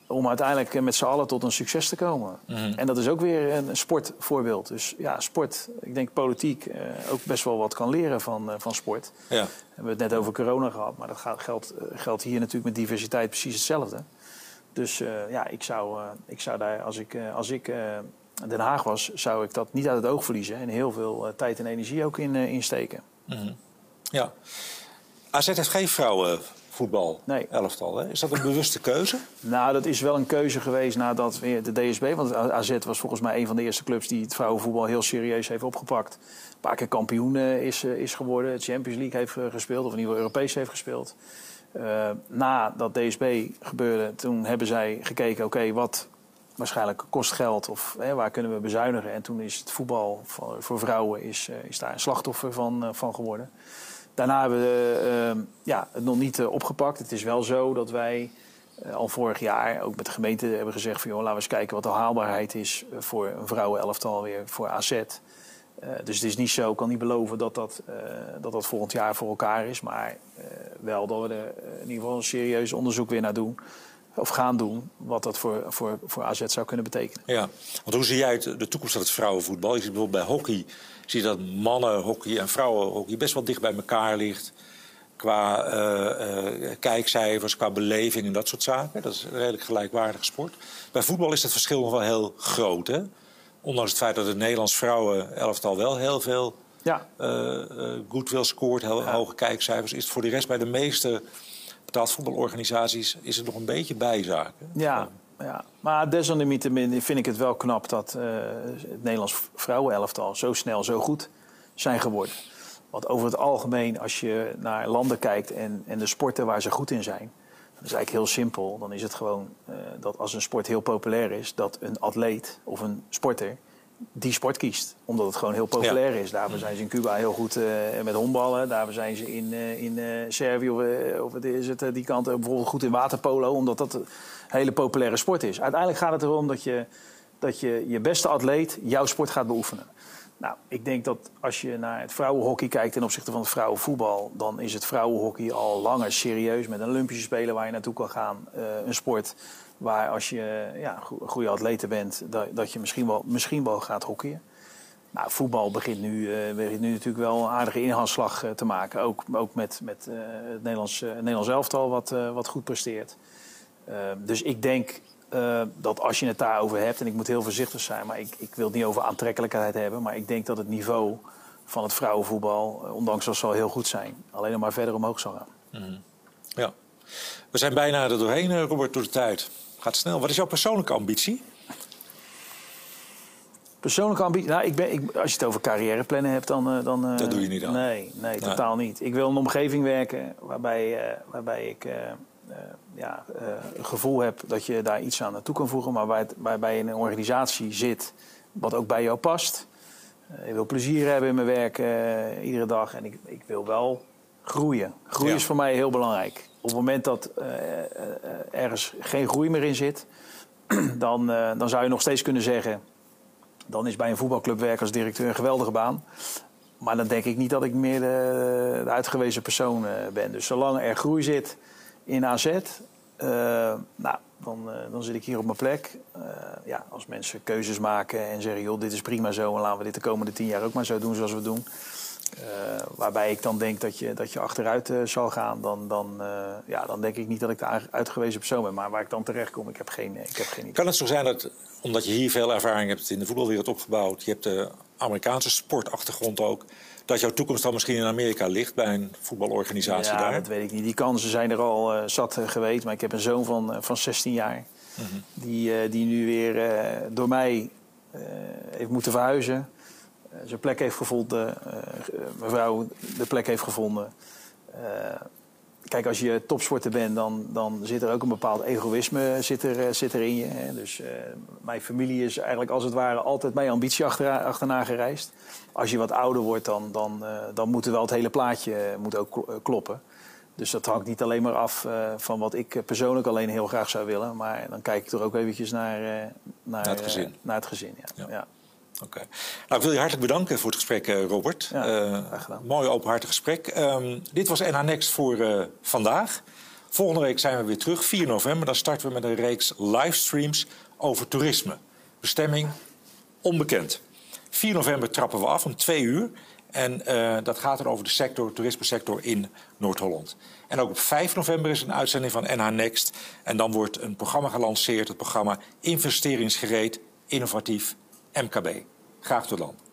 om uiteindelijk met z'n allen tot een succes te komen. Mhm. En dat is ook weer een sportvoorbeeld. Dus ja, sport, ik denk politiek eh, ook best wel wat kan leren van, van sport. Ja. We hebben het net over corona gehad, maar dat gaat, geldt, geldt hier natuurlijk met diversiteit precies hetzelfde. Dus ja, ik zou, ik zou daar, als ik, als ik Den Haag was, zou ik dat niet uit het oog verliezen. En heel veel tijd en energie ook in, in steken. Mhm. Ja. AZ heeft geen vrouwen voetbal nee. elftal. Hè? Is dat een bewuste keuze? Nou, dat is wel een keuze geweest nadat weer de DSB... want AZ was volgens mij een van de eerste clubs... die het vrouwenvoetbal heel serieus heeft opgepakt. Een paar keer kampioen eh, is, eh, is geworden. Het Champions League heeft eh, gespeeld, of in ieder geval Europees heeft gespeeld. Uh, na dat DSB gebeurde, toen hebben zij gekeken... oké, wat waarschijnlijk kost geld of hè, waar kunnen we bezuinigen? En toen is het voetbal voor, vrouwen is, is daar een slachtoffer van, van geworden. Daarna hebben we ehm, ja, het nog niet eh, opgepakt. Het is wel zo dat wij eh, al vorig jaar ook met de gemeente hebben gezegd... van joh, laten we eens kijken wat de haalbaarheid is eh, voor een vrouwenelftal weer voor AZ. dus het is niet zo, ik kan niet beloven dat dat, dat dat volgend jaar voor elkaar is. Maar wel dat we er in ieder geval een serieus onderzoek weer naar doen of gaan doen, wat dat voor, voor, voor AZ zou kunnen betekenen. Ja, want hoe zie jij de toekomst van het vrouwenvoetbal? Je ziet bijvoorbeeld bij hockey, zie je dat mannenhockey en vrouwenhockey best wel dicht bij elkaar ligt. Qua uh, uh, kijkcijfers, qua beleving en dat soort zaken. Dat is een redelijk gelijkwaardige sport. Bij voetbal is het verschil nog wel heel groot. Hè? Ondanks het feit dat het Nederlands vrouwenelftal wel heel veel ja. uh, goodwill scoort, heel hoge kijkcijfers, is het voor de rest bij de meeste betaald voetbalorganisaties is het nog een beetje bijzaken. Ja, ja. maar desalniettemin vind ik het wel knap dat uh, het Nederlands vrouwenelftal zo snel zo goed zijn geworden. Want over het algemeen, als je naar landen kijkt en, en de sporten waar ze goed in zijn, dat is eigenlijk heel simpel. Dan is het gewoon uh, dat als een sport heel populair is, dat een atleet of een sporter die sport kiest. Omdat het gewoon heel populair is. Daarvoor zijn ze in Cuba heel goed uh, met honkballen. Daarvoor zijn ze in, uh, in uh, Servië of, of het is het, die kant bijvoorbeeld goed in waterpolo. Omdat dat een hele populaire sport is. Uiteindelijk gaat het erom dat je dat je, je beste atleet jouw sport gaat beoefenen. Nou, ik denk dat als je naar het vrouwenhockey kijkt ten opzichte van het vrouwenvoetbal... dan is het vrouwenhockey al langer serieus met een Olympische Spelen waar je naartoe kan gaan. een sport Waar als je ja, goede atleten bent, dat, dat je misschien wel, misschien wel gaat hockeyen. Nou, voetbal begint nu, uh, begint nu natuurlijk wel een aardige inhaalslag uh, te maken. Ook, ook met, met uh, het Nederlands, Nederlands elftal wat, wat goed presteert. dus ik denk dat als je het daarover hebt, en ik moet heel voorzichtig zijn, maar ik, ik wil het niet over aantrekkelijkheid hebben. Maar ik denk dat het niveau van het vrouwenvoetbal, ondanks dat ze al heel goed zijn, alleen nog maar verder omhoog zal gaan. Mm Ja. We zijn bijna er doorheen, Robert, door de tijd. Gaat snel. Wat is jouw persoonlijke ambitie? Persoonlijke ambitie? Nou, ik ben, ik, als je het over carrièreplannen hebt, dan... Uh, dan uh, dat doe je niet aan? Nee, nee, totaal niet. Ik wil een omgeving werken waarbij, uh, waarbij ik ja, een gevoel heb dat je daar iets aan naartoe kan voegen. Maar waar, waarbij je in een organisatie zit wat ook bij jou past. ik wil plezier hebben in mijn werk iedere dag. En ik, ik wil wel groeien. Groei is voor mij heel belangrijk. Op het moment dat uh, ergens geen groei meer in zit, dan, dan zou je nog steeds kunnen zeggen: dan is bij een voetbalclub werken als directeur een geweldige baan. Maar dan denk ik niet dat ik meer de, de uitgewezen persoon ben. Dus zolang er groei zit in AZ, nou, dan, dan zit ik hier op mijn plek. ja, als mensen keuzes maken en zeggen: joh, dit is prima zo en laten we dit de komende tien jaar ook maar zo doen zoals we doen waarbij ik dan denk dat je, dat je achteruit uh, zal gaan, dan, dan, uh, ja, dan denk ik niet dat ik de uitgewezen persoon ben. Maar waar ik dan terecht kom, ik heb geen, ik heb geen idee. Kan het zo zijn dat, omdat je hier veel ervaring hebt in de voetbalwereld opgebouwd, je hebt de Amerikaanse sportachtergrond ook, dat jouw toekomst dan misschien in Amerika ligt bij een voetbalorganisatie ja, daar? dat weet ik niet. Die kansen zijn er al zat geweest. Maar ik heb een zoon van, van 16 jaar, mm -hmm. die, die nu weer door mij heeft moeten verhuizen. Eh, zijn plek heeft gevonden, eh, mevrouw de plek heeft gevonden. Eh, kijk, als je topsporter bent, dan, dan zit er ook een bepaald egoïsme zit er, zit er in je. Hè. Dus mijn familie is eigenlijk als het ware altijd mijn ambitie achterna gereisd. Als je wat ouder wordt, dan, dan, dan moet er wel het hele plaatje moet ook kloppen. Dus dat hangt niet alleen maar af uh, van wat ik persoonlijk alleen heel graag zou willen. Maar dan kijk ik er ook eventjes naar, uh, naar, naar, het gezin. Uh, naar het gezin ja. ja. ja. Oké. Nou, ik wil je hartelijk bedanken voor het gesprek, Robert. Ja, mooi openhartig gesprek. Um, dit was NH Next voor vandaag. Volgende week zijn we weer terug, 4 november. Dan starten we met een reeks livestreams over toerisme. Bestemming onbekend. 4 november trappen we af om twee uur. En uh, dat gaat er over de sector, toerismesector in Noord-Holland. En ook op 5 november is een uitzending van NH Next. En dan wordt een programma gelanceerd, het programma Investeringsgereed, Innovatief, MKB. Graag tot dan.